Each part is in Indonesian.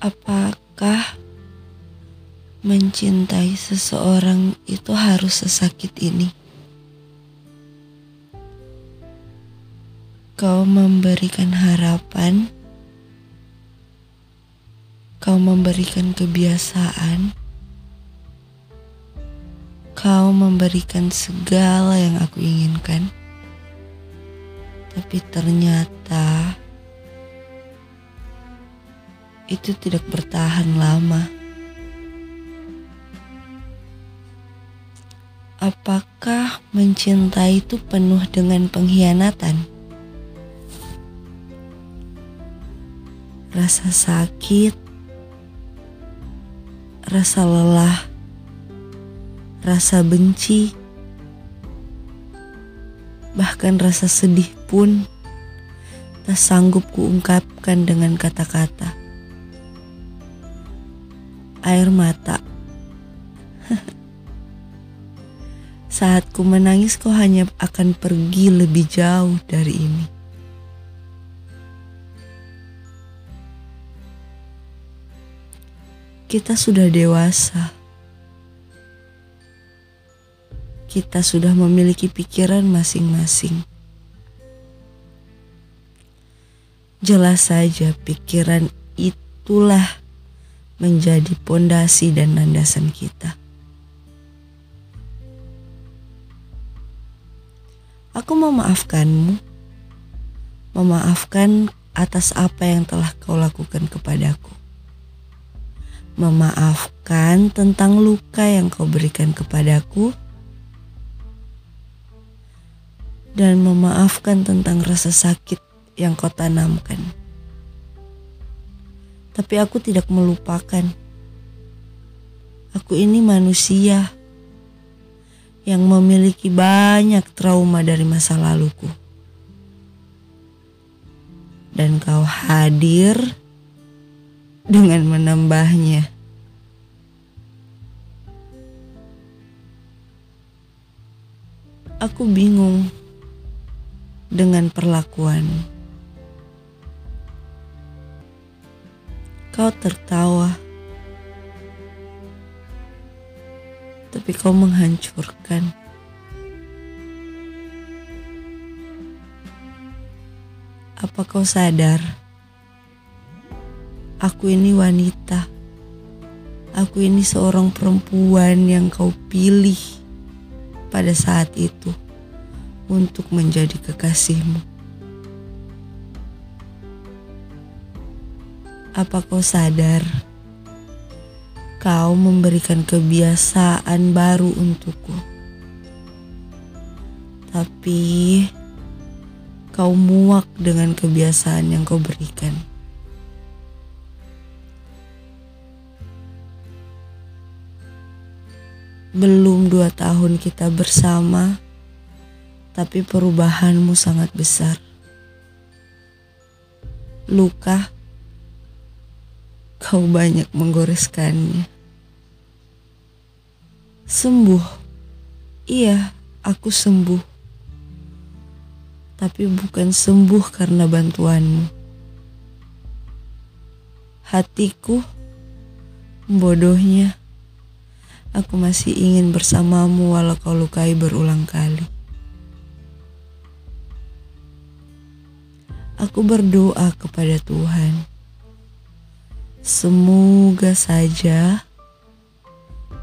Apakah mencintai seseorang itu harus sesakit ini? Kau memberikan harapan, kau memberikan kebiasaan, kau memberikan segala yang aku inginkan, tapi ternyata itu tidak bertahan lama. Apakah mencintai itu penuh dengan pengkhianatan? Rasa sakit, rasa lelah, rasa benci, bahkan rasa sedih pun tak sanggup kuungkapkan dengan kata-kata air mata. Saat ku menangis kau hanya akan pergi lebih jauh dari ini. Kita sudah dewasa. Kita sudah memiliki pikiran masing-masing. Jelas saja pikiran itulah menjadi pondasi dan landasan kita. Aku memaafkanmu, memaafkan atas apa yang telah kau lakukan kepadaku, memaafkan tentang luka yang kau berikan kepadaku, dan memaafkan tentang rasa sakit yang kau tanamkan tapi aku tidak melupakan. Aku ini manusia yang memiliki banyak trauma dari masa laluku. Dan kau hadir dengan menambahnya. Aku bingung dengan perlakuan. Kau tertawa, tapi kau menghancurkan. Apa kau sadar? Aku ini wanita. Aku ini seorang perempuan yang kau pilih pada saat itu untuk menjadi kekasihmu. Apa kau sadar? Kau memberikan kebiasaan baru untukku. Tapi kau muak dengan kebiasaan yang kau berikan. Belum dua tahun kita bersama, tapi perubahanmu sangat besar. Luka Kau banyak menggoreskannya. Sembuh. Iya, aku sembuh. Tapi bukan sembuh karena bantuanmu. Hatiku, bodohnya, aku masih ingin bersamamu walau kau lukai berulang kali. Aku berdoa kepada Tuhan Semoga saja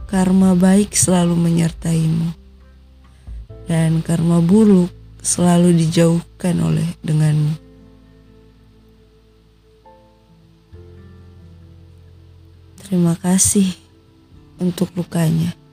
karma baik selalu menyertaimu dan karma buruk selalu dijauhkan oleh denganmu. Terima kasih untuk lukanya.